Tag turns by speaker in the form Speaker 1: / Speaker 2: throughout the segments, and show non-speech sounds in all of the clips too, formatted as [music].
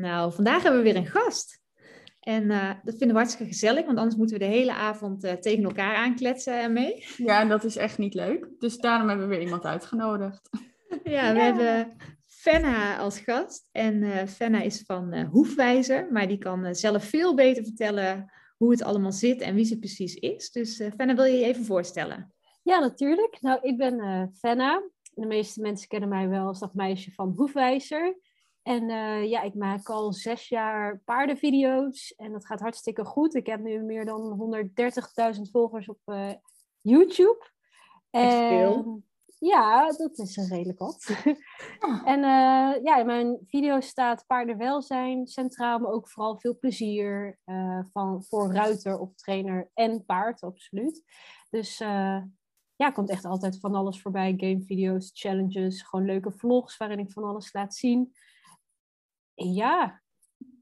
Speaker 1: Nou, vandaag hebben we weer een gast. En uh, dat vinden we hartstikke gezellig, want anders moeten we de hele avond uh, tegen elkaar aankletsen en mee.
Speaker 2: Ja, en dat is echt niet leuk. Dus daarom hebben we weer iemand uitgenodigd. [laughs]
Speaker 1: Ja, we ja. hebben Fenna als gast. En uh, Fenna is van Hoefwijzer, maar die kan zelf veel beter vertellen hoe het allemaal zit en wie ze precies is. Dus Fenna, wil je je even voorstellen?
Speaker 3: Ja, natuurlijk. Nou, ik ben Fenna. De meeste mensen kennen mij wel als dat meisje van Hoefwijzer. En uh, ja, ik maak al zes jaar paardenvideo's en dat gaat hartstikke goed. Ik heb nu meer dan 130.000 volgers op uh, YouTube.
Speaker 1: En, veel.
Speaker 3: Ja, dat is een redelijk wat. [laughs] en uh, ja, in mijn video staat paardenwelzijn centraal, maar ook vooral veel plezier van, voor ruiter of trainer en paard, absoluut. Dus ja, komt echt altijd van alles voorbij. Gamevideo's, challenges, gewoon leuke vlogs waarin ik van alles laat zien. Ja.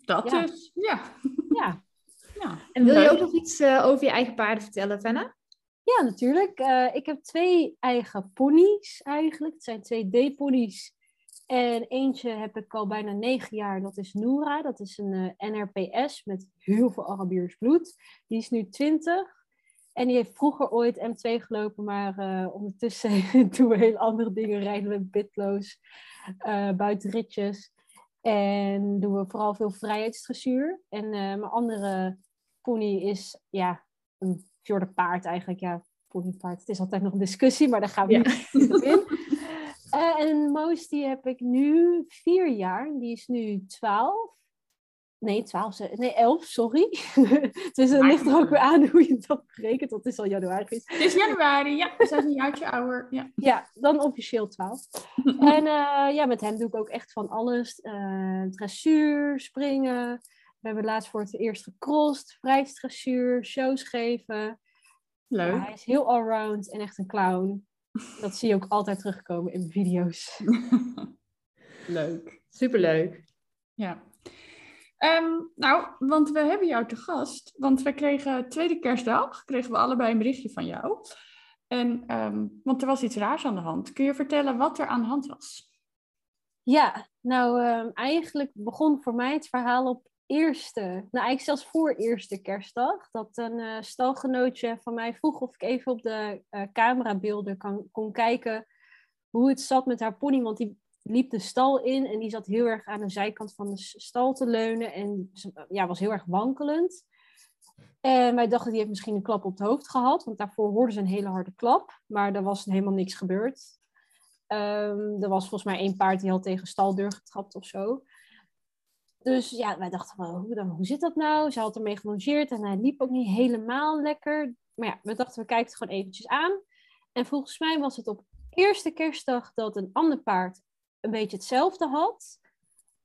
Speaker 2: Dat ja. dus, ja.
Speaker 3: Ja. [laughs]
Speaker 1: ja. En wil je ook nog iets uh, over je eigen paarden vertellen, Fenna?
Speaker 3: Ja, natuurlijk. Uh, ik heb twee eigen ponies eigenlijk. Het zijn twee D-ponies. En eentje heb ik al bijna negen jaar. Dat is Noora. Dat is een uh, NRPS met heel veel Arabiers bloed. Die is nu 20. En die heeft vroeger ooit M2 gelopen, maar uh, ondertussen [laughs] doen we heel andere dingen. Rijden we bitloos, uh, buitenritjes. En doen we vooral veel vrijheidsdressuur. En uh, mijn andere pony is ja, een fjorde paard eigenlijk. Ja, ponypaard. Het is altijd nog een discussie, maar daar gaan we ja. niet in. Uh, en Moos die heb ik nu vier jaar. Die is nu twaalf. Nee, 12, nee, 11, sorry. [laughs] dus het ligt er ook weer aan hoe je dat berekent. Dat is al januari.
Speaker 2: Het is januari, ja. We zijn een jaartje ouder. Ja,
Speaker 3: ja dan officieel 12. [laughs] en uh, ja, met hem doe ik ook echt van alles. Uh, dressuur, springen. We hebben laatst voor het eerst gecrossed. Vrijheidsdressuur, shows geven.
Speaker 2: Leuk.
Speaker 3: Ja, hij is heel allround en echt een clown. Dat zie je ook altijd terugkomen in video's. [laughs]
Speaker 2: Leuk.
Speaker 1: Superleuk.
Speaker 2: Ja. Um, nou, want we hebben jou te gast. Want we kregen tweede kerstdag, kregen we allebei een berichtje van jou. En, um, want er was iets raars aan de hand. Kun je vertellen wat er aan de hand was?
Speaker 3: Ja, nou um, eigenlijk begon voor mij het verhaal op eerste, nou eigenlijk zelfs voor eerste kerstdag. Dat een uh, stalgenootje van mij vroeg of ik even op de uh, camerabeelden kan, kon kijken hoe het zat met haar pony. Want die liep de stal in en die zat heel erg aan de zijkant van de stal te leunen en ja, was heel erg wankelend. En wij dachten, die heeft misschien een klap op het hoofd gehad, want daarvoor hoorden ze een hele harde klap, maar er was helemaal niks gebeurd. Um, er was volgens mij één paard die had tegen staldeur getrapt of zo. Dus ja, wij dachten, well, hoe, dan, hoe zit dat nou? Ze had ermee gelongeerd en hij liep ook niet helemaal lekker. Maar ja, we dachten, we kijken het gewoon eventjes aan. En volgens mij was het op eerste kerstdag dat een ander paard een beetje hetzelfde had.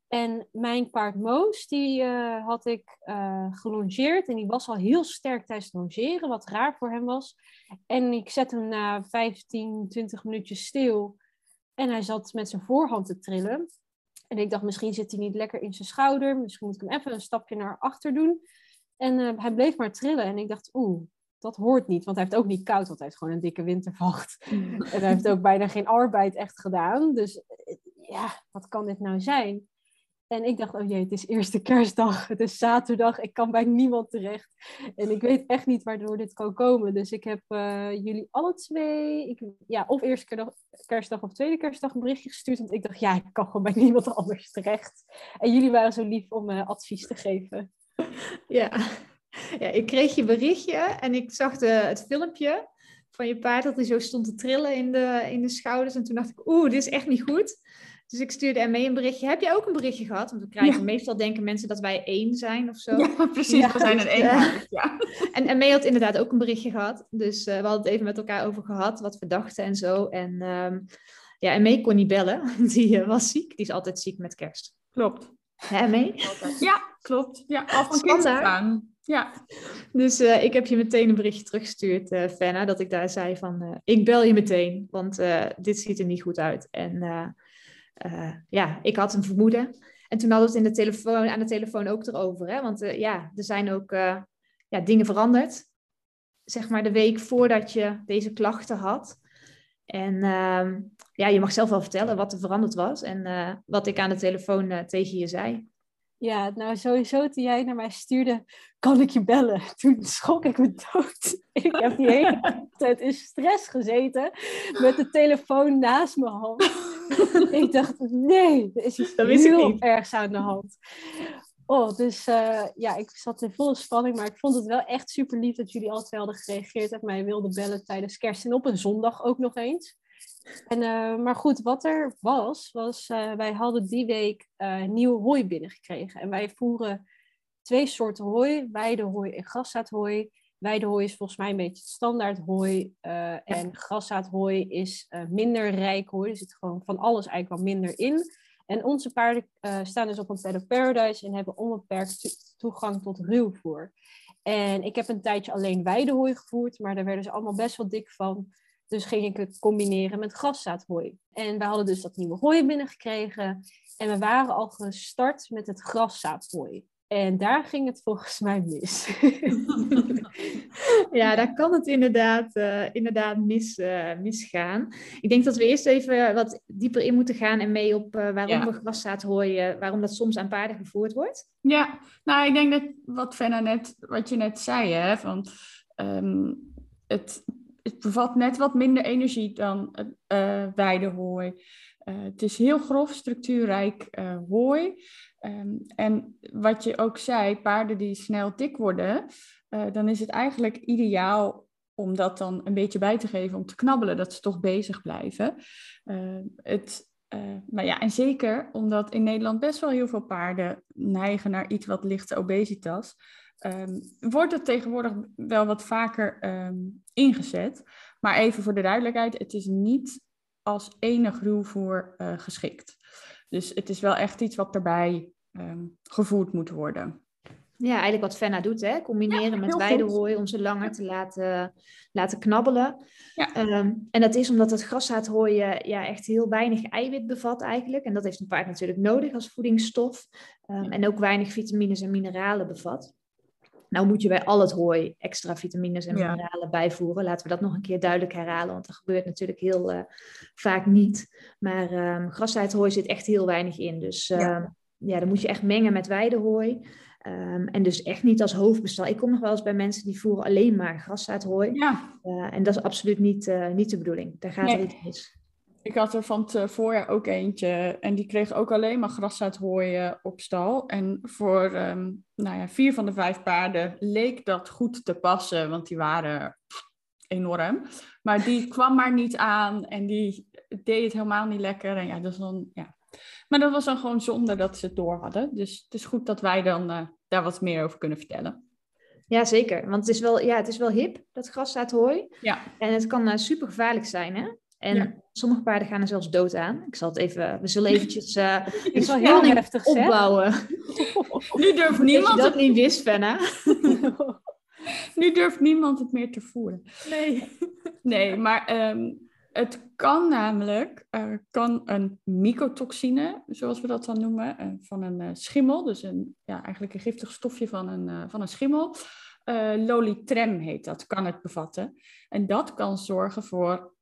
Speaker 3: En mijn paard Moos, die uh, had ik uh, gelongeerd. En die was al heel sterk tijdens het longeren, wat raar voor hem was. En ik zette hem na 15, 20 minuutjes stil. En hij zat met zijn voorhand te trillen. En ik dacht, misschien zit hij niet lekker in zijn schouder. Misschien moet ik hem even een stapje naar achter doen. En uh, hij bleef maar trillen. En ik dacht, oeh, dat hoort niet. Want hij heeft ook niet koud, want hij heeft gewoon een dikke wintervacht. Mm. En hij heeft ook bijna geen arbeid echt gedaan. Dus ja, wat kan dit nou zijn? En ik dacht, oh jee, het is eerste kerstdag, het is zaterdag, ik kan bij niemand terecht. En ik weet echt niet waardoor dit kan komen. Dus ik heb uh, jullie alle twee, ik, ja, of eerste kerstdag, kerstdag of tweede kerstdag een berichtje gestuurd. Want ik dacht, ja, ik kan gewoon bij niemand anders terecht. En jullie waren zo lief om uh, advies te geven.
Speaker 1: Ja. ja, ik kreeg je berichtje en ik zag de, het filmpje van je paard dat hij zo stond te trillen in de, in de schouders. En toen dacht ik, oeh, dit is echt niet goed. Dus ik stuurde mee een berichtje. Heb jij ook een berichtje gehad? Want we krijgen ja. meestal denken mensen dat wij één zijn of zo.
Speaker 2: Ja, precies. Ja, we zijn een eenheid. Ja. [laughs]
Speaker 1: En Mee had inderdaad ook een berichtje gehad. Dus uh, we hadden het even met elkaar over gehad, wat we dachten en zo. En um, ja, May kon niet bellen. [laughs] Die uh, was ziek. Die is altijd ziek met kerst.
Speaker 2: Klopt.
Speaker 1: Hè?
Speaker 2: Ja, klopt. Ja, al van kind aan. Ja.
Speaker 1: Dus uh, ik heb je meteen een berichtje teruggestuurd, uh, Fenna, dat ik daar zei van, uh, ik bel je meteen, want dit ziet er niet goed uit. En ja, ik had een vermoeden. En toen hadden we het in de telefoon, aan de telefoon ook erover, hè? want ja, er zijn ook ja, dingen veranderd. Zeg maar de week voordat je deze klachten had. En ehm, ja, je mag zelf wel vertellen wat er veranderd was en wat ik aan de telefoon tegen je zei.
Speaker 3: Ja, nou sowieso toen jij naar mij stuurde, kan ik je bellen? [laughs] Toen schrok ik me dood. Ik heb die hele [laughs] tijd in stress gezeten met de telefoon naast mijn hand. [laughs] ik dacht, nee, er is iets heel ergs aan de hand. Oh, dus uh, ja, ik zat in volle spanning, maar ik vond het wel echt super lief dat jullie al twee hadden gereageerd en mij wilden bellen tijdens kerst en op een zondag ook nog eens. En, uh, maar goed, wat er was, was uh, wij hadden die week nieuwe hooi binnengekregen. En wij voeren twee soorten hooi, weidehooi en graszaadhooi. Weidehooi is volgens mij een beetje standaard hooi. Ja. En graszaadhooi is minder rijk hooi. Er zit gewoon van alles eigenlijk wel minder in. En onze paarden staan dus op een paddock paradise en hebben onbeperkt toegang tot ruwvoer. En ik heb een tijdje alleen weidehooi gevoerd, maar daar werden ze allemaal best wel dik van. Dus ging ik het combineren met graszaadhooi. En we hadden dus dat nieuwe hooi binnengekregen. En we waren al gestart met het graszaadhooi. En daar ging het volgens mij mis. [laughs]
Speaker 1: ja, daar kan het inderdaad, uh, inderdaad mis, uh, misgaan. Ik denk dat we eerst even wat dieper in moeten gaan en mee op uh, waarom ja. we graszaadhooi, waarom dat soms aan paarden gevoerd wordt.
Speaker 2: Ja, nou ik denk dat wat Fenna net, wat je net zei, hè, van um, het het bevat net wat minder energie dan uh, weidehooi. Uh, het is heel grof, structuurrijk uh, hooi. Um, en wat je ook zei, paarden die snel dik worden, dan is het eigenlijk ideaal om dat dan een beetje bij te geven, om te knabbelen, dat ze toch bezig blijven. het, maar ja, en zeker omdat in Nederland best wel heel veel paarden neigen naar iets wat lichte obesitas um, wordt het tegenwoordig wel wat vaker ingezet. Maar even voor de duidelijkheid, het is niet als enig ruwvoer uh, geschikt. Dus het is wel echt iets wat erbij um, gevoerd moet worden.
Speaker 1: Ja, eigenlijk wat Fenna doet, hè? combineren ja, met weidehooi om ze langer te laten, laten knabbelen. Ja. Um, en dat is omdat het graszaadhooi ja, echt heel weinig eiwit bevat eigenlijk. En dat heeft een paard natuurlijk nodig als voedingsstof. Um, en ook weinig vitamines en mineralen bevat. Nou moet je bij al het hooi extra vitamines en mineralen bijvoeren. Laten we dat nog een keer duidelijk herhalen, want dat gebeurt natuurlijk heel uh, vaak niet. Maar um, graszaadhooi zit echt heel weinig in. Dus uh, ja. ja, dan moet je echt mengen met weidehooi. Um, en dus echt niet als hoofdbestel. Ik kom nog wel eens bij mensen die voeren alleen maar graszaadhooi. Ja. Uh, en dat is absoluut niet, uh, niet de bedoeling. Daar gaat nee. er iets mis.
Speaker 2: Ik had er van het voorjaar ook eentje en die kreeg ook alleen maar graszaadhooi op stal. En voor um, nou ja, vier van de vijf paarden leek dat goed te passen, want die waren enorm. Maar die [laughs] kwam maar niet aan en die deed het helemaal niet lekker. En ja, dat dan, ja. Maar dat was dan gewoon zonde dat ze het door hadden. Dus het is goed dat wij dan uh, daar wat meer over kunnen vertellen.
Speaker 1: Ja, zeker. Want het is wel, ja, het is wel hip, dat graszaadhooi. Ja. En het kan uh, super gevaarlijk zijn, hè? En ja. sommige paarden gaan er zelfs dood aan. Ik zal het even, we zullen eventjes [laughs] uh,
Speaker 3: is wel heel heftig
Speaker 1: opbouwen. [laughs]
Speaker 2: nu durft niemand
Speaker 1: dat het... niet wist, Fenna. [laughs]
Speaker 2: nu durft niemand het meer te voeren.
Speaker 1: Nee.
Speaker 2: Nee, maar um, het kan namelijk, uh, kan een mycotoxine, zoals we dat dan noemen, uh, van een uh, schimmel, dus een, ja, eigenlijk een giftig stofje van een, van een schimmel. Lolitrem heet dat, kan het bevatten. En dat kan zorgen voor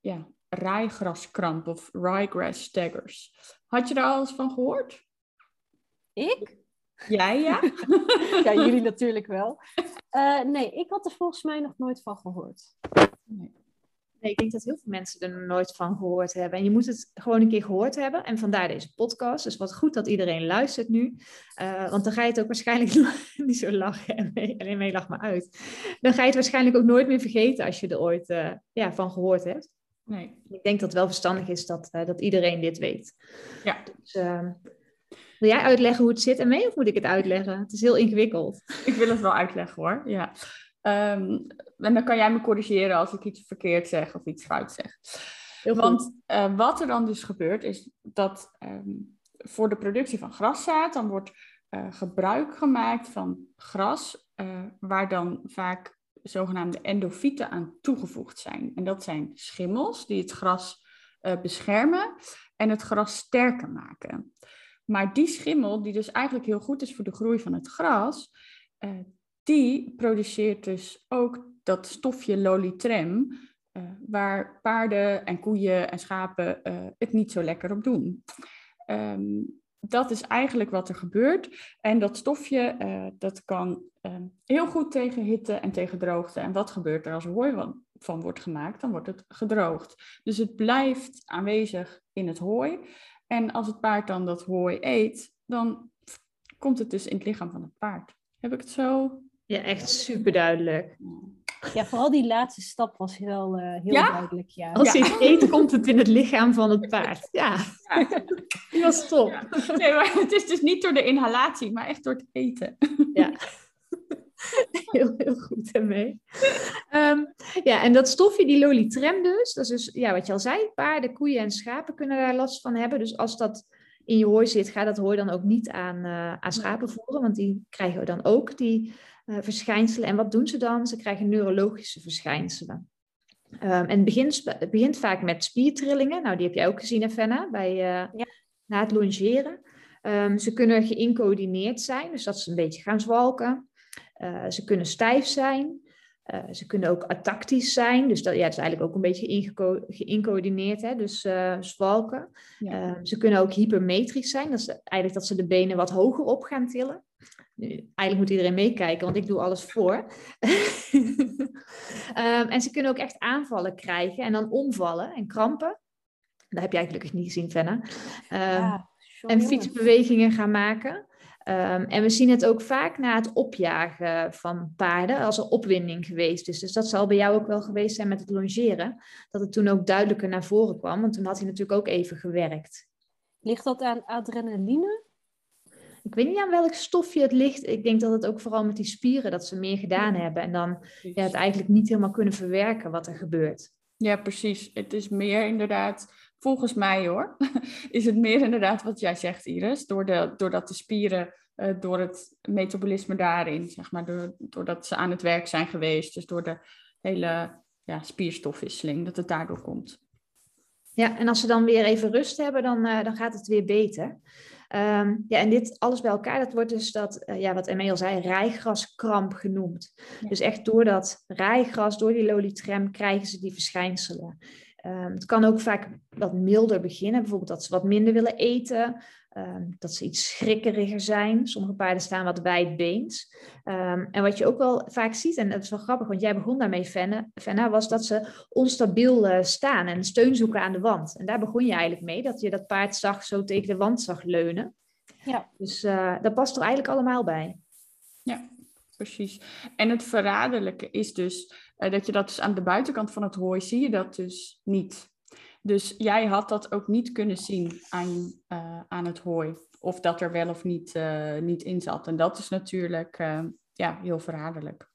Speaker 2: ja, raaigraskramp of ryegrass staggers. Had je daar al eens van gehoord?
Speaker 3: Ik?
Speaker 2: Jij, ja? [laughs]
Speaker 3: ja, jullie [laughs] natuurlijk wel. nee, ik had er volgens mij nog nooit van gehoord.
Speaker 1: Nee. Nee, ik denk dat heel veel mensen er nooit van gehoord hebben. En je moet het gewoon een keer gehoord hebben. En vandaar deze podcast. Dus wat goed dat iedereen luistert nu. Uh, want dan ga je het ook waarschijnlijk [laughs] niet zo lachen. En mee, alleen mee lach maar uit. Dan ga je het waarschijnlijk ook nooit meer vergeten als je er ooit uh, ja, van gehoord hebt. Nee. Ik denk dat het wel verstandig is dat, uh, dat iedereen dit weet.
Speaker 2: Ja.
Speaker 1: Dus, ehm, wil jij uitleggen hoe het zit en mee of moet ik het uitleggen? Het is heel ingewikkeld.
Speaker 2: Ik wil het wel uitleggen hoor. Ja. Um, en dan kan jij me corrigeren als ik iets verkeerd zeg of iets fout zeg. Want uh, wat er dan dus gebeurt, is dat um, voor de productie van graszaad, dan wordt uh, gebruik gemaakt van gras, uh, waar dan vaak zogenaamde endofieten aan toegevoegd zijn. En dat zijn schimmels die het gras beschermen en het gras sterker maken. Maar die schimmel, die dus eigenlijk heel goed is voor de groei van het gras, die produceert dus ook dat stofje lolitrem, uh, waar paarden en koeien en schapen uh, het niet zo lekker op doen. Um, dat is eigenlijk wat er gebeurt. En dat stofje, uh, dat kan um, heel goed tegen hitte en tegen droogte. En wat gebeurt er als er hooi van wordt gemaakt? Dan wordt het gedroogd. Dus het blijft aanwezig in het hooi. En als het paard dan dat hooi eet, dan komt het dus in het lichaam van het paard. Heb ik het zo?
Speaker 1: Ja, echt super duidelijk.
Speaker 3: Ja, vooral die laatste stap was wel uh, heel duidelijk. Ja.
Speaker 1: Als hij het eet, komt het in het lichaam van het paard. Ja, ja. die was top.
Speaker 2: Nee, maar het is dus niet door de inhalatie, maar echt door het eten.
Speaker 1: Ja. [laughs] Heel, heel goed ermee. Um, ja, en dat stofje, die lolitrem dus, dat is dus, ja, wat je al zei, paarden, koeien en schapen kunnen daar last van hebben. Dus als dat in je hooi zit, ga dat hooi dan ook niet aan, uh, aan schapen voeren, want die krijgen dan ook die verschijnselen. En wat doen ze dan? Ze krijgen neurologische verschijnselen. Um, en het begint, het begint, vaak met spiertrillingen. Nou, die heb jij ook gezien, Fenna, bij, uh, ja. na het longeren. Um, ze kunnen geïncoördineerd zijn, dus dat ze een beetje gaan zwalken. Uh, ze kunnen stijf zijn. Uh, ze kunnen ook atactisch zijn, dus dat, ja, dat is eigenlijk ook een beetje geïncoördineerd, hè? dus uh, zwalken. Ja. Uh, ze kunnen ook hypermetrisch zijn, dat is eigenlijk dat ze de benen wat hoger op gaan tillen. Nu, eigenlijk moet iedereen meekijken, want ik doe alles voor. um, [laughs] en ze kunnen ook echt aanvallen krijgen en dan omvallen en krampen. Dat heb jij gelukkig niet gezien, Fenna. Um, ja, en fietsbewegingen gaan maken. Um, en we zien het ook vaak na het opjagen van paarden als er opwinding geweest is. Dus dat zal bij jou ook wel geweest zijn met het longeren. Dat het toen ook duidelijker naar voren kwam, want toen had hij natuurlijk ook even gewerkt.
Speaker 3: Ligt dat aan adrenaline?
Speaker 1: Ik weet niet aan welk stofje het ligt. Ik denk dat het ook vooral met die spieren dat ze meer gedaan hebben. En dan ja, het eigenlijk niet helemaal kunnen verwerken wat er gebeurt.
Speaker 2: Ja, precies. Het is meer inderdaad, volgens mij hoor, [laughs] is het meer inderdaad wat jij zegt, Iris. Door de, doordat de spieren, uh, door het metabolisme daarin, zeg maar, door, doordat ze aan het werk zijn geweest. Dus door de hele ja, spierstofwisseling, dat het daardoor komt.
Speaker 1: Ja, en als ze dan weer even rust hebben, dan, uh, dan gaat het weer beter. Um, ja, en dit alles bij elkaar, dat wordt dus dat, uh, ja, wat Emil zei, rijgraskramp genoemd. Ja. Dus echt door dat rijgras, door die lolitrem, krijgen ze die verschijnselen. Um, het kan ook vaak wat milder beginnen, bijvoorbeeld dat ze wat minder willen eten, um, dat ze iets schrikkeriger zijn. Sommige paarden staan wat wijdbeens. Um, en wat je ook wel vaak ziet, en dat is wel grappig, want jij begon daarmee, Fenna, was dat ze onstabiel uh, staan en steun zoeken aan de wand. En daar begon je eigenlijk mee, dat je dat paard zag zo tegen de wand zag leunen. Ja. Dus uh, dat past er eigenlijk allemaal bij.
Speaker 2: Ja, precies. En het verraderlijke is dus uh, dat je dat dus aan de buitenkant van het hooi zie je dat dus niet. Dus jij had dat ook niet kunnen zien aan, uh, aan het hooi. Of dat er wel of niet, uh, niet in zat. En dat is natuurlijk uh, ja, heel verraderlijk.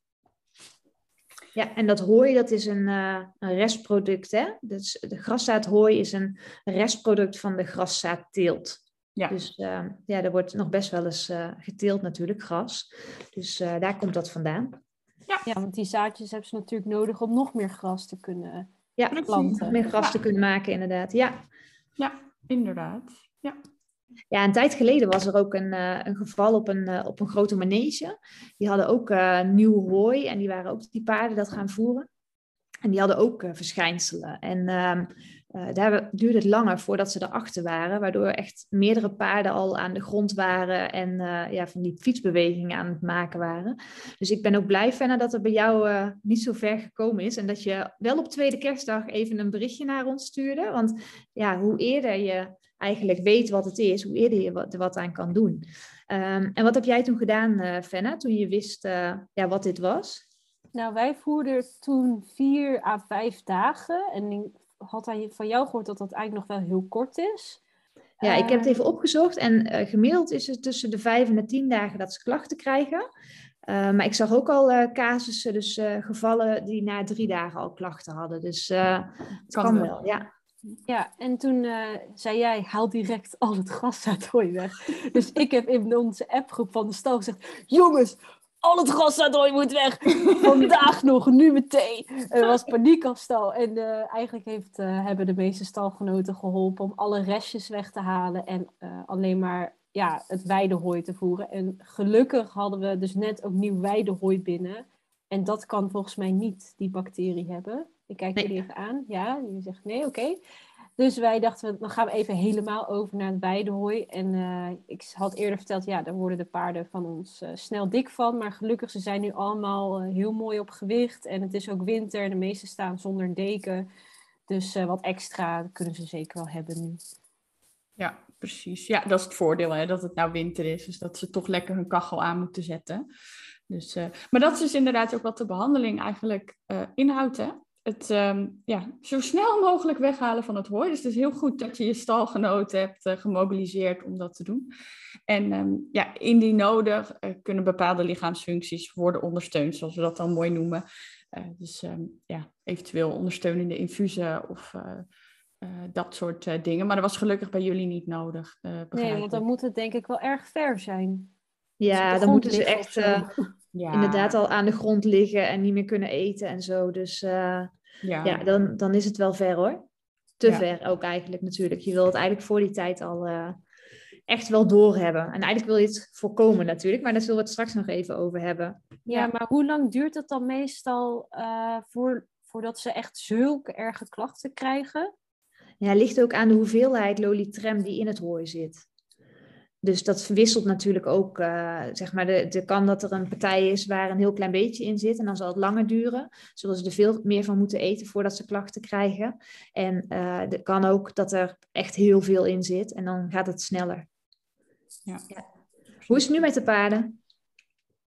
Speaker 1: Ja, en dat hooi, dat is een, een restproduct. Hè? Dus de graszaadhooi is een restproduct van de graszaadteelt. Ja. Dus ja, er wordt nog best wel eens geteeld natuurlijk, gras. Dus daar komt dat vandaan.
Speaker 3: Ja. ja, want die zaadjes hebben ze natuurlijk nodig om nog meer gras te kunnen
Speaker 1: ja, planten. meer gras te kunnen maken, inderdaad. Ja,
Speaker 2: ja inderdaad. Ja.
Speaker 1: Ja, een tijd geleden was er ook een, uh, een geval op een, uh, op een grote manege. Die hadden ook uh, nieuw hooi en die waren ook die paarden dat gaan voeren. En die hadden ook verschijnselen. En ehm, uh, daar duurde het langer voordat ze erachter waren, waardoor echt meerdere paarden al aan de grond waren en uh, ja, van die fietsbewegingen aan het maken waren. Dus ik ben ook blij, Fenna, dat het bij jou uh, niet zo ver gekomen is en dat je wel op tweede kerstdag even een berichtje naar ons stuurde. Want ja, hoe eerder je eigenlijk weet wat het is, hoe eerder je wat, er wat aan kan doen. Um, en wat heb jij toen gedaan, Fenna, toen je wist ja, wat dit was?
Speaker 3: Nou, wij voerden toen vier à vijf dagen. En had hij van jou gehoord dat dat eigenlijk nog wel heel kort is.
Speaker 1: Ja, ik heb het even opgezocht en uh, gemiddeld is het tussen de vijf en de tien dagen dat ze klachten krijgen. Uh, maar ik zag ook al uh, casussen, dus gevallen die na drie dagen al klachten hadden. Dus het kan, kan wel. wel, ja.
Speaker 3: Ja, en toen zei jij, haal direct al het graszaadhooi weg. [laughs] dus ik heb in onze appgroep van de stal gezegd, jongens, al het graszaadhooi moet weg. Vandaag nog, nu meteen. Er was paniek op stal. En uh, eigenlijk heeft, uh, hebben de meeste stalgenoten geholpen om alle restjes weg te halen. En alleen maar ja, het weidehooi te voeren. En gelukkig hadden we dus net ook nieuw weidehooi binnen. En dat kan volgens mij niet die bacterie hebben. Ik kijk jullie even aan. Ja, jullie zegt nee, oké. Dus wij dachten, dan gaan we even helemaal over naar het weidehooi. En uh, ik had eerder verteld, ja, daar worden de paarden van ons uh, snel dik van. Maar gelukkig, ze zijn nu allemaal uh, heel mooi op gewicht. En het is ook winter en de meeste staan zonder deken. Dus wat extra kunnen ze zeker wel hebben nu.
Speaker 2: Ja, precies. Ja, dat is het voordeel, hè, dat het nou winter is. Dus dat ze toch lekker hun kachel aan moeten zetten. Dus, maar dat is dus inderdaad ook wat de behandeling eigenlijk inhoudt, hè? Het um, ja, zo snel mogelijk weghalen van het hooi. Dus het is heel goed dat je je stalgenoten hebt uh, gemobiliseerd om dat te doen. En um, ja, indien nodig uh, kunnen bepaalde lichaamsfuncties worden ondersteund, zoals we dat dan mooi noemen. Uh, dus um, ja, eventueel ondersteunende infusen of dat soort dingen. Maar dat was gelukkig bij jullie niet nodig.
Speaker 3: nee, want dan moet het denk ik wel erg ver zijn.
Speaker 1: Ja, dan moeten ze echt [laughs] ja. inderdaad al aan de grond liggen en niet meer kunnen eten en zo. Dus uh, ja, ja dan, dan is het wel ver hoor. Te ver ook eigenlijk natuurlijk. Je wil het eigenlijk voor die tijd al uh, echt wel doorhebben. En eigenlijk wil je het voorkomen natuurlijk, maar daar zullen we het straks nog even over hebben.
Speaker 3: Ja, maar hoe lang duurt het dan meestal uh, voor, voordat ze echt zulke erge klachten krijgen?
Speaker 1: Ja, ligt ook aan de hoeveelheid lolitrem die in het hooi zit. Dus dat verwisselt natuurlijk ook, uh, zeg maar, de, de kan dat er een partij is waar een heel klein beetje in zit en dan zal het langer duren. Zullen ze er veel meer van moeten eten voordat ze klachten krijgen. En uh, het kan ook dat er echt heel veel in zit en dan gaat het sneller. Ja. ja. Hoe is het nu met de paarden?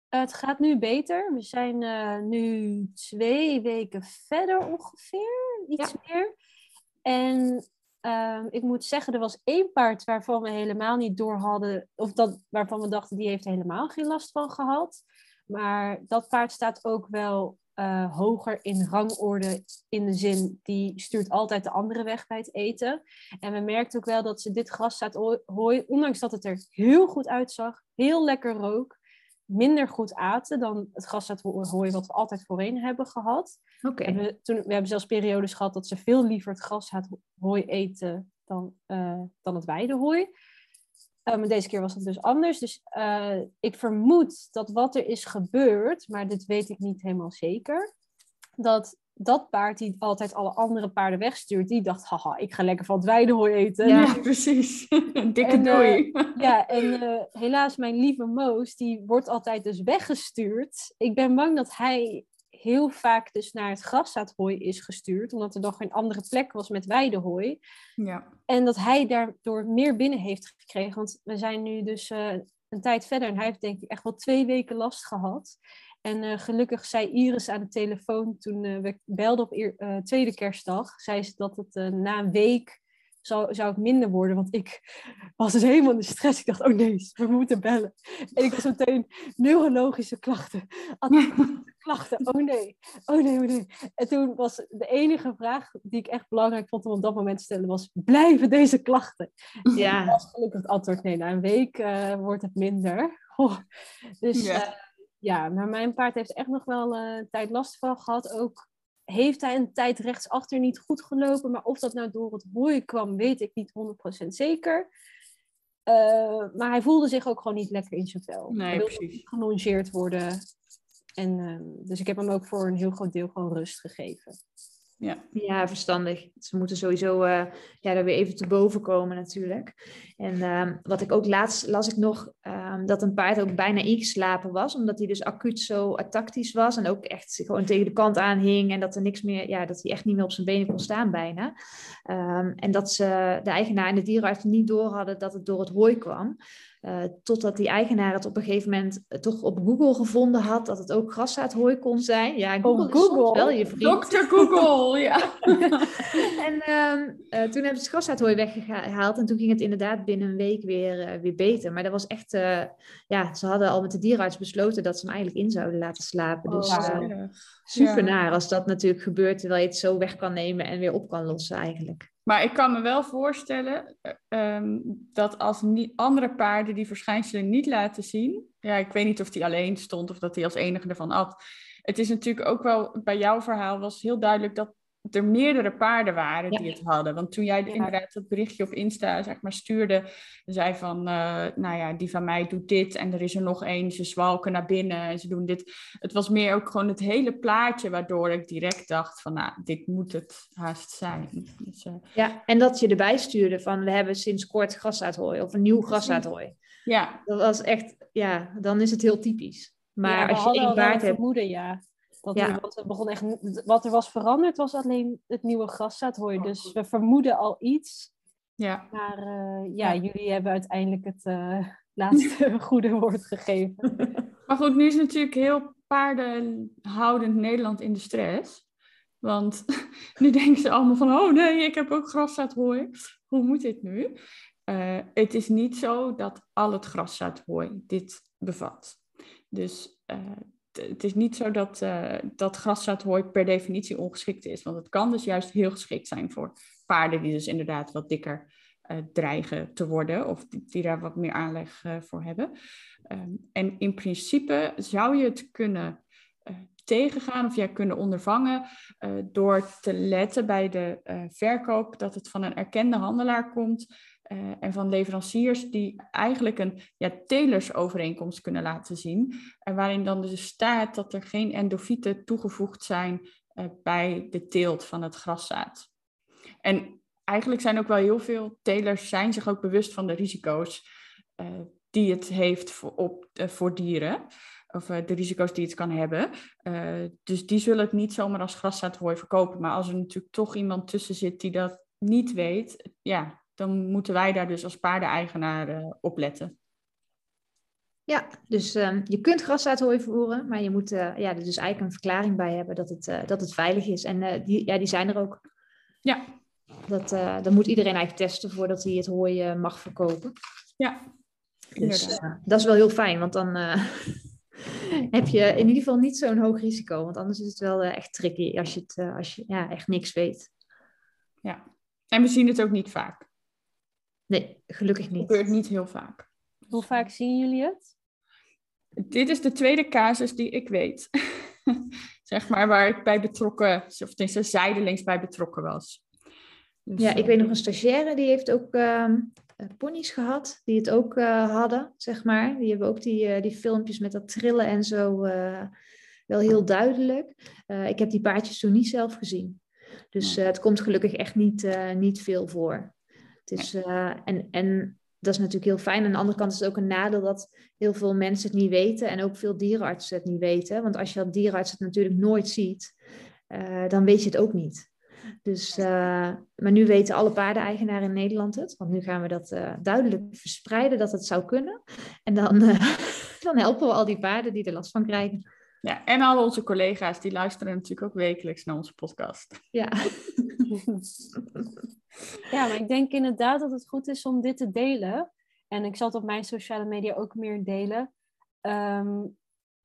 Speaker 3: Het gaat nu beter. We zijn uh, nu twee weken verder ongeveer, iets meer. En Ehm, ik moet zeggen, er was één paard waarvan we helemaal niet door hadden, of dat, waarvan we dachten, die heeft helemaal geen last van gehad. Maar dat paard staat ook wel uh, hoger in rangorde in de zin, die stuurt altijd de andere weg bij het eten. En we merkten ook wel dat ze dit hooi, ondanks dat het er heel goed uitzag, heel lekker rook, minder goed aten dan het graszaadhooi wat we altijd voorheen hebben gehad.
Speaker 1: Okay.
Speaker 3: we, toen, we hebben zelfs periodes gehad dat ze veel liever het graszaadhooi eten dan, uh, dan het weidehooi. Maar deze keer was het dus anders. Dus uh, ik vermoed dat wat er is gebeurd, maar dit weet ik niet helemaal zeker, dat dat paard die altijd alle andere paarden wegstuurt, die dacht, haha, ik ga lekker van het weidehooi eten.
Speaker 2: Ja, [laughs] [laughs] precies. Dikke doei.
Speaker 3: Uh, ja, [laughs] en uh, helaas mijn lieve Moos, die wordt altijd dus weggestuurd. Ik ben bang dat hij heel vaak dus naar het graszaadhooi is gestuurd, omdat er nog geen andere plek was met weidehooi.
Speaker 2: Ja.
Speaker 3: En dat hij daardoor meer binnen heeft gekregen, want we zijn nu dus uh, een tijd verder en hij heeft denk ik echt wel twee weken last gehad. En uh, gelukkig zei Iris aan de telefoon toen uh, we belden op uh, tweede kerstdag, zei ze dat het na een week zou, zou het minder worden. Want ik [laughs] was dus helemaal in de stress. Ik dacht, oh nee, we moeten bellen. En ik was meteen neurologische klachten. [laughs] klachten, oh nee, oh nee, oh nee. En toen was de enige vraag die ik echt belangrijk vond om op dat moment te stellen, was, blijven deze klachten? Ja. was gelukkig het antwoord, nee, na een week wordt het minder. [laughs] Oh. Dus ja ja, maar mijn paard heeft echt nog wel uh, een tijd last van gehad. Ook heeft hij een tijd rechtsachter niet goed gelopen. Maar of dat nou door het hooi kwam, weet ik niet 100% zeker. Uh, maar hij voelde zich ook gewoon niet lekker in zijn vel.
Speaker 2: Nee,
Speaker 3: hij
Speaker 2: wilde precies.
Speaker 3: gelongeerd worden. En, uh, dus ik heb hem ook voor een heel groot deel gewoon rust gegeven.
Speaker 2: Ja.
Speaker 1: ja, verstandig. Ze moeten sowieso uh, ja, daar weer even te boven komen natuurlijk. En uh, wat ik ook laatst las ik nog, uh, dat een paard ook bijna ingeslapen was, omdat hij dus acuut zo tactisch was en ook echt gewoon tegen de kant aan hing en dat er niks meer, ja, dat hij echt niet meer op zijn benen kon staan bijna. Ehm, en dat ze, de eigenaar en de dierenarts niet door hadden dat het door het hooi kwam. Uh, totdat die eigenaar het op een gegeven moment uh, toch op Google gevonden had dat het ook graszaadhooi kon zijn. Ja, Google,
Speaker 3: oh, Google.
Speaker 1: is wel je vriend.
Speaker 2: Dr. Google, ja. [laughs]
Speaker 1: en uh, toen hebben ze het graszaadhooi weggehaald en toen ging het inderdaad binnen een week weer, weer beter. Maar dat was echt, ja, ze hadden al met de dierenarts besloten dat ze hem eigenlijk in zouden laten slapen. Dus oh, super ja. naar als dat natuurlijk gebeurt terwijl je het zo weg kan nemen en weer op kan lossen eigenlijk.
Speaker 2: Maar ik kan me wel voorstellen eh, ehm, dat als niet, andere paarden die verschijnselen niet laten zien. Ja, ik weet niet of die alleen stond of dat hij als enige ervan at. Het is natuurlijk ook wel, bij jouw verhaal was heel duidelijk dat er meerdere paarden waren die het hadden. Want toen jij inderdaad dat berichtje op Insta zeg maar, stuurde, zei van, uh, nou ja, die van mij doet dit en er is er nog één, ze zwalken naar binnen en ze doen dit. Het was meer ook gewoon het hele plaatje waardoor ik direct dacht van, nou, dit moet het haast zijn. Dus, uh...
Speaker 1: Ja, en dat je erbij stuurde van, we hebben sinds kort grasaardhooi of een nieuw grasaardhooi.
Speaker 2: Ja.
Speaker 1: Dat was echt, ja, dan is het heel typisch. Maar
Speaker 3: ja,
Speaker 1: als je één paard hebt...
Speaker 3: vermoeden, ja. Dat ja. het begon echt, wat er was veranderd was alleen het nieuwe graszaadhooi. Dus we vermoeden al iets.
Speaker 2: Ja.
Speaker 3: Maar uh, ja, jullie hebben uiteindelijk het uh, laatste [laughs] goede woord gegeven. [laughs]
Speaker 2: Maar goed, nu is natuurlijk heel paardenhoudend Nederland in de stress. Want [laughs] nu denken ze allemaal van, oh nee, ik heb ook graszaadhooi. Hoe moet dit nu? Uh, het is niet zo dat al het graszaadhooi dit bevat. Dus het is niet zo dat, uh, dat graszaadhooi per definitie ongeschikt is. Want het kan dus juist heel geschikt zijn voor paarden die dus inderdaad wat dikker uh, dreigen te worden. Of die, daar wat meer aanleg uh, voor hebben. Um, en in principe zou je het kunnen tegengaan of jij kunnen ondervangen door te letten bij de verkoop dat het van een erkende handelaar komt. Uh, en van leveranciers die eigenlijk een ja, telersovereenkomst kunnen laten zien. En waarin dan dus staat dat er geen endofieten toegevoegd zijn uh, bij de teelt van het graszaad. En eigenlijk zijn ook wel heel veel telers zijn zich ook bewust van de risico's uh, die het heeft voor, op, voor dieren. Of de risico's die het kan hebben. dus die zullen het niet zomaar als graszaadhooi verkopen. Maar als er natuurlijk toch iemand tussen zit die dat niet weet, ja, dan moeten wij daar dus als paardeneigenaar uh, op letten.
Speaker 1: Ja, dus uh, je kunt graszaadhooi voeren, maar je moet uh, ja, er dus eigenlijk een verklaring bij hebben dat het, uh, dat het veilig is. En die, ja, die zijn er ook.
Speaker 2: Ja.
Speaker 1: Dat, dan moet iedereen eigenlijk testen voordat hij het hooi mag verkopen.
Speaker 2: Ja,
Speaker 1: dus, dat is wel heel fijn, want dan [laughs] heb je in ieder geval niet zo'n hoog risico. Want anders is het wel echt tricky als je, het, als je ja, echt niks weet.
Speaker 2: Ja, en we zien het ook niet vaak.
Speaker 1: Nee, gelukkig niet.
Speaker 2: Het gebeurt niet heel vaak.
Speaker 3: Hoe vaak zien jullie het?
Speaker 2: Dit is de tweede casus die ik weet. [laughs] zeg maar waar ik bij betrokken, of tenminste zijdelings bij betrokken was.
Speaker 1: Dus, ja, ik eh, weet nog een stagiaire die heeft ook uh, ponies gehad, die het ook uh, hadden, zeg maar. Die hebben ook die, uh, die filmpjes met dat trillen en zo wel heel duidelijk. ik heb die paardjes toen niet zelf gezien. Dus het komt gelukkig echt niet, niet veel voor. Het is, uh, en, en dat is natuurlijk heel fijn. Aan de andere kant is het ook een nadeel dat heel veel mensen het niet weten en ook veel dierenartsen het niet weten. Want als je als dierenarts het natuurlijk nooit ziet, uh, dan weet je het ook niet. Dus, uh, maar nu weten alle paardeneigenaren in Nederland het. Want nu gaan we dat duidelijk verspreiden dat het zou kunnen. En dan, [laughs] dan helpen we al die paarden die er last van krijgen.
Speaker 2: Ja, en al onze collega's die luisteren natuurlijk ook wekelijks naar onze podcast.
Speaker 1: Ja. [laughs]
Speaker 3: Ja, maar ik denk inderdaad dat het goed is om dit te delen. En ik zal het op mijn sociale media ook meer delen. Um,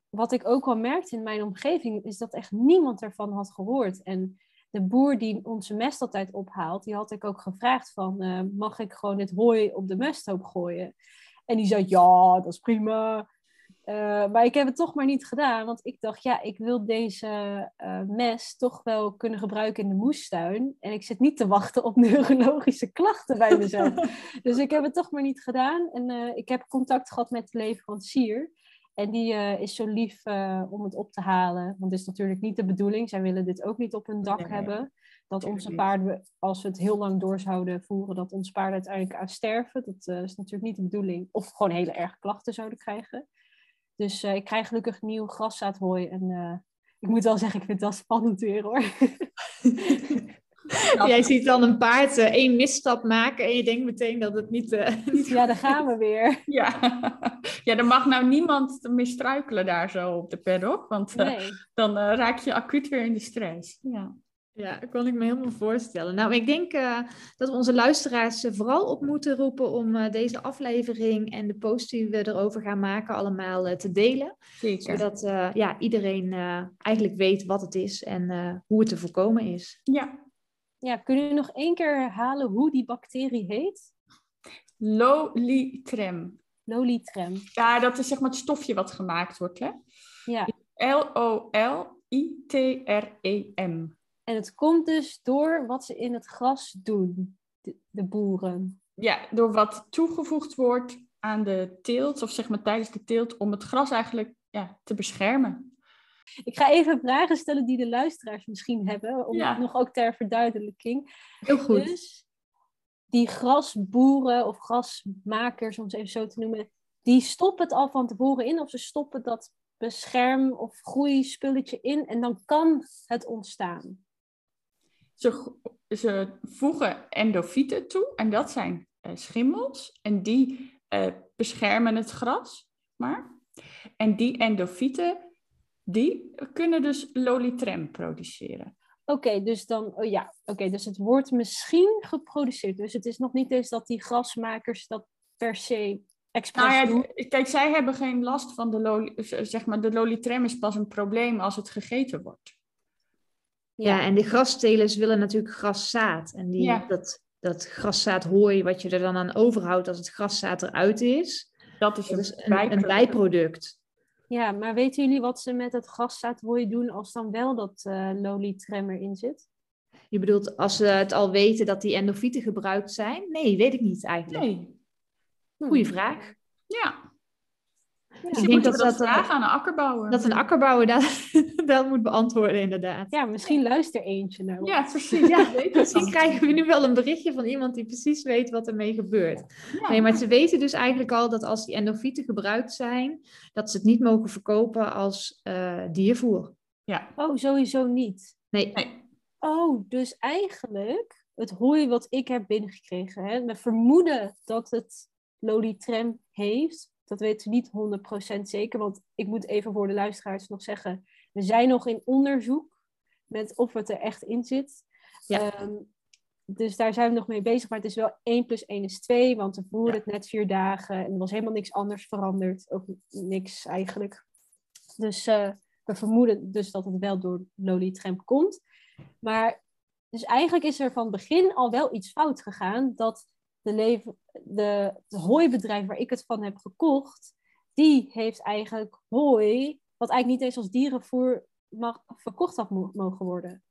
Speaker 3: wat ik ook al merkte in mijn omgeving, is dat echt niemand ervan had gehoord. En de boer die onze mest altijd ophaalt, die had ik ook gevraagd van, uh, mag ik gewoon het hooi op de mesthoop gooien? En die zei, ja, dat is prima. Uh, maar ik heb het toch maar niet gedaan, want ik dacht, ja, ik wil deze uh, mes toch wel kunnen gebruiken in de moestuin. En ik zit niet te wachten op [laughs] neurologische klachten bij mezelf. [laughs] dus ik heb het toch maar niet gedaan. En uh, ik heb contact gehad met de leverancier. En die is zo lief om het op te halen. Want het is natuurlijk niet de bedoeling. Zij willen dit ook niet op hun dak nee, hebben. Dat onze paarden, als we het heel lang door zouden voeren, dat onze paarden uiteindelijk aan sterven. Dat is natuurlijk niet de bedoeling. Of gewoon hele erge klachten zouden krijgen. Dus uh, ik krijg gelukkig nieuw graszaadhooi. En uh, ik moet wel zeggen, ik vind het wel spannend weer hoor. [laughs]
Speaker 1: Jij ziet dan een paard uh, één misstap maken en je denkt meteen dat het niet... [laughs] niet
Speaker 3: ja, daar gaan we weer.
Speaker 2: Ja. ja, er mag nou niemand misstruikelen daar zo op de paddock. Want nee. dan raak je acuut weer in de stress. Ja.
Speaker 1: Ja, dat kan ik me helemaal voorstellen. Nou, ik denk uh, dat we onze luisteraars uh, vooral op moeten roepen om uh, deze aflevering en de post die we erover gaan maken allemaal te delen.
Speaker 2: Zeker.
Speaker 1: Zodat ja, iedereen eigenlijk weet wat het is en hoe het te voorkomen is.
Speaker 2: Ja,
Speaker 3: Ja, kunnen jullie nog één keer herhalen hoe die bacterie heet?
Speaker 2: Lolitrem.
Speaker 3: Lolitrem.
Speaker 2: Ja, dat is zeg maar het stofje wat gemaakt wordt, hè?
Speaker 3: Ja,
Speaker 2: L-O-L-I-T-R-E-M.
Speaker 3: En het komt dus door wat ze in het gras doen, de, de boeren.
Speaker 2: Ja, door wat toegevoegd wordt aan de teelt, of zeg maar tijdens de teelt, om het gras eigenlijk ja, te beschermen.
Speaker 3: Ik ga even vragen stellen die de luisteraars misschien hebben, om
Speaker 2: Ja.
Speaker 3: nog ook ter verduidelijking.
Speaker 1: Heel goed.
Speaker 3: Dus die grasboeren of grasmakers, om het even zo te noemen, die stoppen het al van tevoren in of ze stoppen dat bescherm- of groeispulletje in en dan kan het ontstaan.
Speaker 2: Ze, voegen endofieten toe, en dat zijn eh, schimmels, en die eh, beschermen het gras. Maar. En die endofieten, die kunnen dus lolitrem produceren.
Speaker 3: Oké, dus dan, oh ja, oké, dus het wordt misschien geproduceerd. Dus het is nog niet eens dat die grasmakers dat per se expres
Speaker 2: Nou ja,
Speaker 3: doen.
Speaker 2: d- kijk, zij hebben geen last van de loli, z- zeg maar, de lolitrem is pas een probleem als het gegeten wordt.
Speaker 1: Ja, en de grastelers willen natuurlijk graszaad. En die,
Speaker 2: Ja.
Speaker 1: dat, dat graszaadhooi wat je er dan aan overhoudt als het graszaad eruit is,
Speaker 2: Dat is
Speaker 1: dat
Speaker 2: een,
Speaker 1: is een, een
Speaker 2: bijproduct.
Speaker 1: bijproduct.
Speaker 3: Ja, maar weten jullie wat ze met het graszaadhooi doen als dan wel dat eh lolitrem erin zit?
Speaker 1: Je bedoelt, als ze het al weten dat die endofieten gebruikt zijn? Nee, weet ik niet eigenlijk.
Speaker 2: Nee,
Speaker 1: Goeie vraag.
Speaker 2: ja.
Speaker 3: Ja.
Speaker 2: Misschien
Speaker 1: denk dat
Speaker 2: dat
Speaker 1: dat,
Speaker 2: vragen aan een akkerbouwer.
Speaker 1: Dat een [laughs] akkerbouwer dat wel moet beantwoorden, inderdaad.
Speaker 3: Ja, misschien luister eentje naar ons.
Speaker 2: Ja, precies.
Speaker 1: Ja, Misschien krijgen we nu wel een berichtje van iemand die precies weet wat ermee gebeurt.
Speaker 2: Ja.
Speaker 1: Nee, maar ze weten dus eigenlijk al dat als die endofieten gebruikt zijn, dat ze het niet mogen verkopen als eh, diervoer.
Speaker 2: Ja.
Speaker 3: Oh, sowieso niet.
Speaker 1: Nee,
Speaker 2: Nee.
Speaker 3: Oh, dus eigenlijk het hooi wat ik heb binnengekregen. Hè, we vermoeden dat het lolitrem heeft. Dat weten we niet 100% zeker, want ik moet even voor de luisteraars nog zeggen. We zijn nog in onderzoek met of het er echt in zit.
Speaker 1: Ja.
Speaker 3: Ehm, dus daar zijn we nog mee bezig. Maar het is wel 1 plus 1 is 2, want we voeren
Speaker 2: Ja.
Speaker 3: het net vier dagen. En er was helemaal niks anders veranderd. Ook niks eigenlijk. Dus eh, we vermoeden dus dat het wel door lolitrem komt. Maar dus eigenlijk is er van begin al wel iets fout gegaan. Dat de, leven, de, het hooibedrijf waar ik het van heb gekocht, die heeft eigenlijk hooi, wat eigenlijk niet eens als dierenvoer mag, verkocht had mo- mogen worden.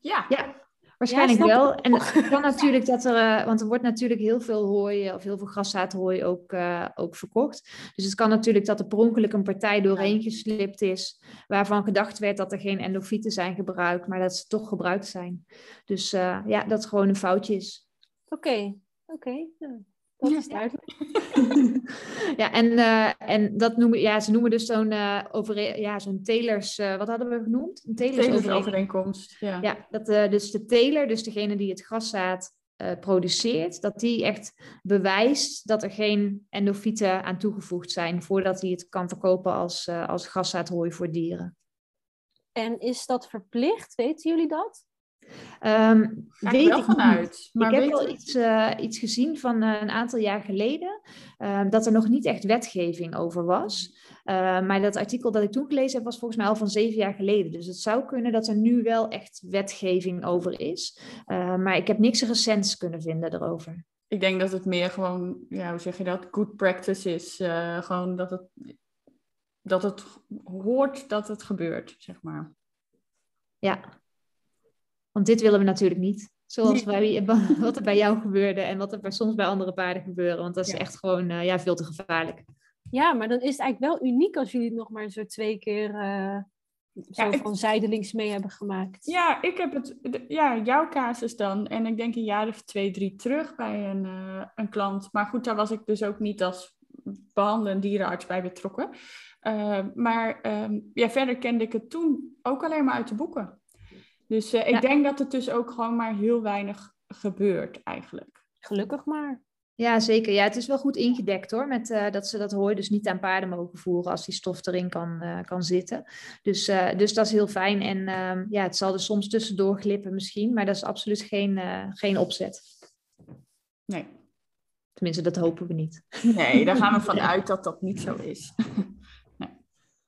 Speaker 2: Ja.
Speaker 1: ja, waarschijnlijk
Speaker 3: Ja,
Speaker 1: wel. En het kan natuurlijk dat er, eh, want er wordt natuurlijk heel veel hooi eh, of heel veel graszaadhooi ook, eh, ook verkocht. Dus het kan natuurlijk dat er per ongeluk een partij doorheen geslipt is, waarvan gedacht werd dat er geen endofieten zijn gebruikt, maar dat ze toch gebruikt zijn. Dus eh, ja, dat het gewoon een foutje is.
Speaker 3: Oké, oké. nou, dat
Speaker 2: Ja.
Speaker 3: is duidelijk. [laughs]
Speaker 1: Ja, en, eh, en dat noemen, ja, ze noemen dus zo'n eh over, ja, zo'n telers, eh, wat hadden we genoemd? Een telersovereenkomst.
Speaker 2: overeenkomst. Ja.
Speaker 1: Ja, dat eh, dus de teler, dus degene die het graszaad eh, produceert, dat die echt bewijst dat er geen endofieten aan toegevoegd zijn voordat hij het kan verkopen als, eh als graszaadhooi voor dieren.
Speaker 3: En is dat verplicht? Weten jullie dat?
Speaker 1: Ehm
Speaker 2: Ga
Speaker 1: weet
Speaker 2: ik wel
Speaker 1: ik
Speaker 2: vanuit. Maar
Speaker 1: ik heb
Speaker 2: weet
Speaker 1: wel iets, eh, iets gezien van eh, een aantal jaar geleden, ehm, dat er nog niet echt wetgeving over was. Eh, maar dat artikel dat ik toen gelezen heb, was volgens mij al van zeven jaar geleden. Dus het zou kunnen dat er nu wel echt wetgeving over is. Maar ik heb niks recents kunnen vinden erover.
Speaker 2: Ik denk dat het meer gewoon, ja, hoe zeg je dat, good practice is. eh, gewoon dat het, dat het hoort dat het gebeurt, zeg maar.
Speaker 1: Ja, want dit willen we natuurlijk niet. Zoals bij, [laughs] wat er bij jou gebeurde en wat er bij- soms bij andere paarden gebeuren. Want dat is
Speaker 2: Ja.
Speaker 1: echt gewoon eh, ja, veel te gevaarlijk.
Speaker 3: Ja, maar dan is het eigenlijk wel uniek als jullie het nog maar zo twee keer eh, zo
Speaker 2: Ja, ik-
Speaker 3: van zijdelings mee hebben gemaakt.
Speaker 2: Ja, ik heb het, de- ja, jouw casus dan. En ik denk een jaar of twee, drie terug bij een, eh, een klant. Maar goed, daar was ik dus ook niet als behandelend dierenarts bij betrokken. Eh, maar ehm, ja, verder kende ik het toen ook alleen maar uit de boeken. Dus eh, ik
Speaker 1: Ja.
Speaker 2: denk dat het dus ook gewoon maar heel weinig gebeurt eigenlijk.
Speaker 3: Gelukkig maar.
Speaker 1: Ja, zeker. Ja, het is wel goed ingedekt hoor. Met eh, dat ze dat hooi dus niet aan paarden mogen voeren als die stof erin kan, eh, kan zitten. Dus, eh, dus dat is heel fijn. En ehm, ja, het zal er soms tussendoor glippen misschien, maar dat is absoluut geen, eh, geen opzet.
Speaker 2: Nee.
Speaker 1: Tenminste, dat hopen we niet.
Speaker 2: Nee, daar gaan we [laughs] vanuit dat dat niet zo is. [laughs] nee.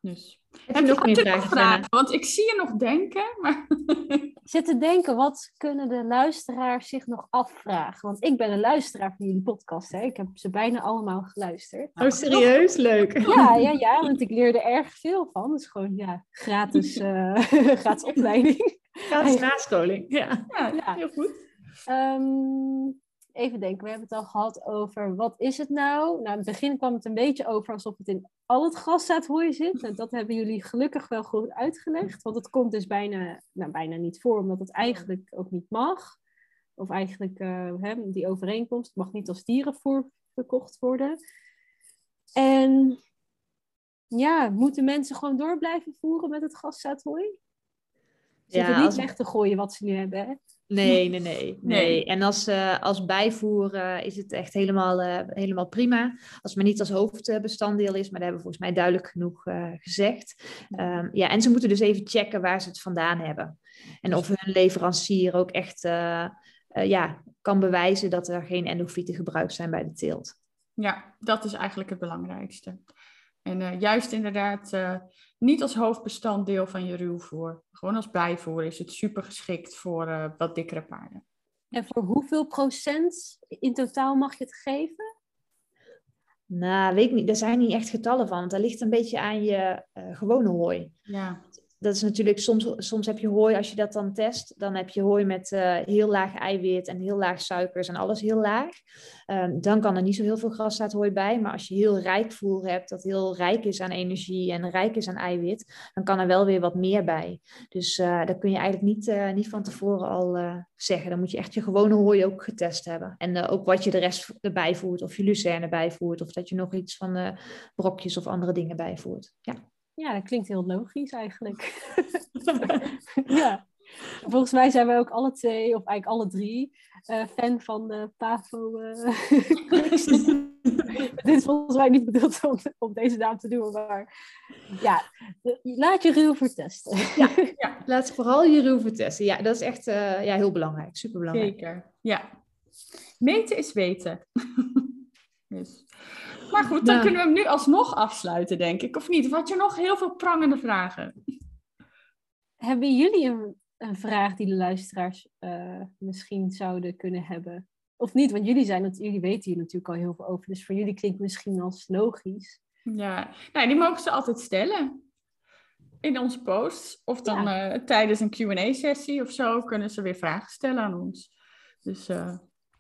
Speaker 2: Dus.
Speaker 1: Heb je nog meer vragen?
Speaker 2: Want ik zie je nog denken, maar... [laughs]
Speaker 3: zit te denken, wat kunnen de luisteraars zich nog afvragen? Want ik ben een luisteraar van jullie podcast. Hè? Ik heb ze bijna allemaal geluisterd.
Speaker 1: Oh, serieus? Leuk.
Speaker 3: Ja, ja, ja, want ik leerde erg veel van. Het is gewoon ja, gratis, uh, [laughs] [laughs] gratis opleiding.
Speaker 1: Gratis nascholing,
Speaker 2: ja. ja. heel goed.
Speaker 3: Um, even denken, we hebben het al gehad over wat is het nou? Nou, in het begin kwam het een beetje over alsof het in al het graszaadhooi zit. En dat hebben jullie gelukkig wel goed uitgelegd. Want het komt dus bijna, nou, bijna niet voor, omdat het eigenlijk ook niet mag. Of eigenlijk uh, hè, die overeenkomst mag niet als dierenvoer verkocht worden. En ja, moeten mensen gewoon door blijven voeren met het graszaadhooi? Ze ja, niet als... weg te gooien wat ze nu hebben. Hè?
Speaker 1: Nee, nee, nee, nee. En als, uh, als bijvoer uh, is het echt helemaal, uh, helemaal prima. Als het maar niet als hoofdbestanddeel is, maar dat hebben we volgens mij duidelijk genoeg gezegd. Um, ja, en ze moeten dus even checken waar ze het vandaan hebben. En of hun leverancier ook echt ja, kan bewijzen dat er geen endofieten gebruikt zijn bij de teelt.
Speaker 2: Ja, dat is eigenlijk het belangrijkste. En juist inderdaad niet als hoofdbestanddeel van je ruwvoer. Gewoon als bijvoer is het super geschikt voor uh, wat dikkere paarden.
Speaker 3: En voor hoeveel procent in totaal mag je het geven?
Speaker 1: Nou, weet ik niet. Er zijn niet echt getallen van. Want dat ligt een beetje aan je uh, gewone hooi.
Speaker 2: Ja
Speaker 1: dat is natuurlijk, soms, soms heb je hooi, als je dat dan test, dan heb je hooi met uh, heel laag eiwit en heel laag suikers en alles heel laag. Um, dan kan er niet zo heel veel graszaadhooi bij. Maar als je heel rijk voer hebt, dat heel rijk is aan energie en rijk is aan eiwit, dan kan er wel weer wat meer bij. Dus uh, dat kun je eigenlijk niet, uh, niet van tevoren al zeggen. Dan moet je echt je gewone hooi ook getest hebben. En ook wat je de rest erbij voert, of je lucerne bijvoert, of dat je nog iets van brokjes of andere dingen bijvoert. Ja.
Speaker 3: Ja, dat klinkt heel logisch eigenlijk. [laughs] ja. Volgens mij zijn wij ook alle twee, of eigenlijk alle drie, uh, fan van de PAVO. Uh... [laughs] Dit is volgens mij niet bedoeld om, om deze naam te doen, maar ja, laat je ruw vertesten.
Speaker 1: ja, ja, laat vooral je ruw vertesten. Ja, dat is echt uh, ja, heel belangrijk, superbelangrijk.
Speaker 2: Zeker, ja. Meten is weten. [laughs] dus. Maar goed, dan kunnen we hem nu alsnog afsluiten, denk ik. Of niet? Of had je nog heel veel prangende vragen?
Speaker 3: Hebben jullie een, een vraag die de luisteraars uh, misschien zouden kunnen hebben? Of niet? Want jullie, zijn, jullie weten hier natuurlijk al heel veel over. Dus voor jullie klinkt het misschien als logisch.
Speaker 2: Ja, nou, die mogen ze altijd stellen. In onze posts. Of dan ja. uh, tijdens een Q&A-sessie of zo kunnen ze weer vragen stellen aan ons. Dus, uh...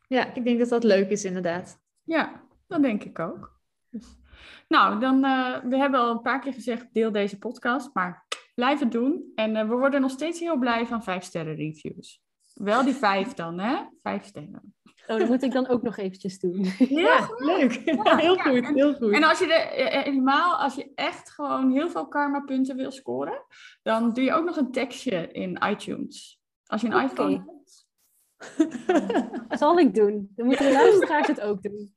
Speaker 1: Ja, ik denk dat dat leuk is inderdaad.
Speaker 2: Ja, dat denk ik ook. Nou, dan, uh, we hebben al een paar keer gezegd, deel deze podcast, maar blijf het doen. En uh, we worden nog steeds heel blij van vijf sterren reviews. Wel die vijf dan, hè? Vijf sterren.
Speaker 3: Oh, dat moet ik dan ook nog eventjes doen.
Speaker 1: Ja, [laughs] leuk. Ja, heel goed, en, heel goed.
Speaker 2: En als je de, eh, helemaal, als je echt gewoon heel veel karma punten wil scoren, dan doe je ook nog een tekstje in iTunes. Als je een okay. iPhone hebt. [laughs]
Speaker 3: Zal ik doen. Dan moeten de luisteraars het ook doen.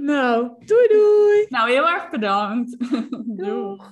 Speaker 1: Nou, doei doei.
Speaker 2: Nou, heel erg bedankt. [laughs]
Speaker 3: Doeg.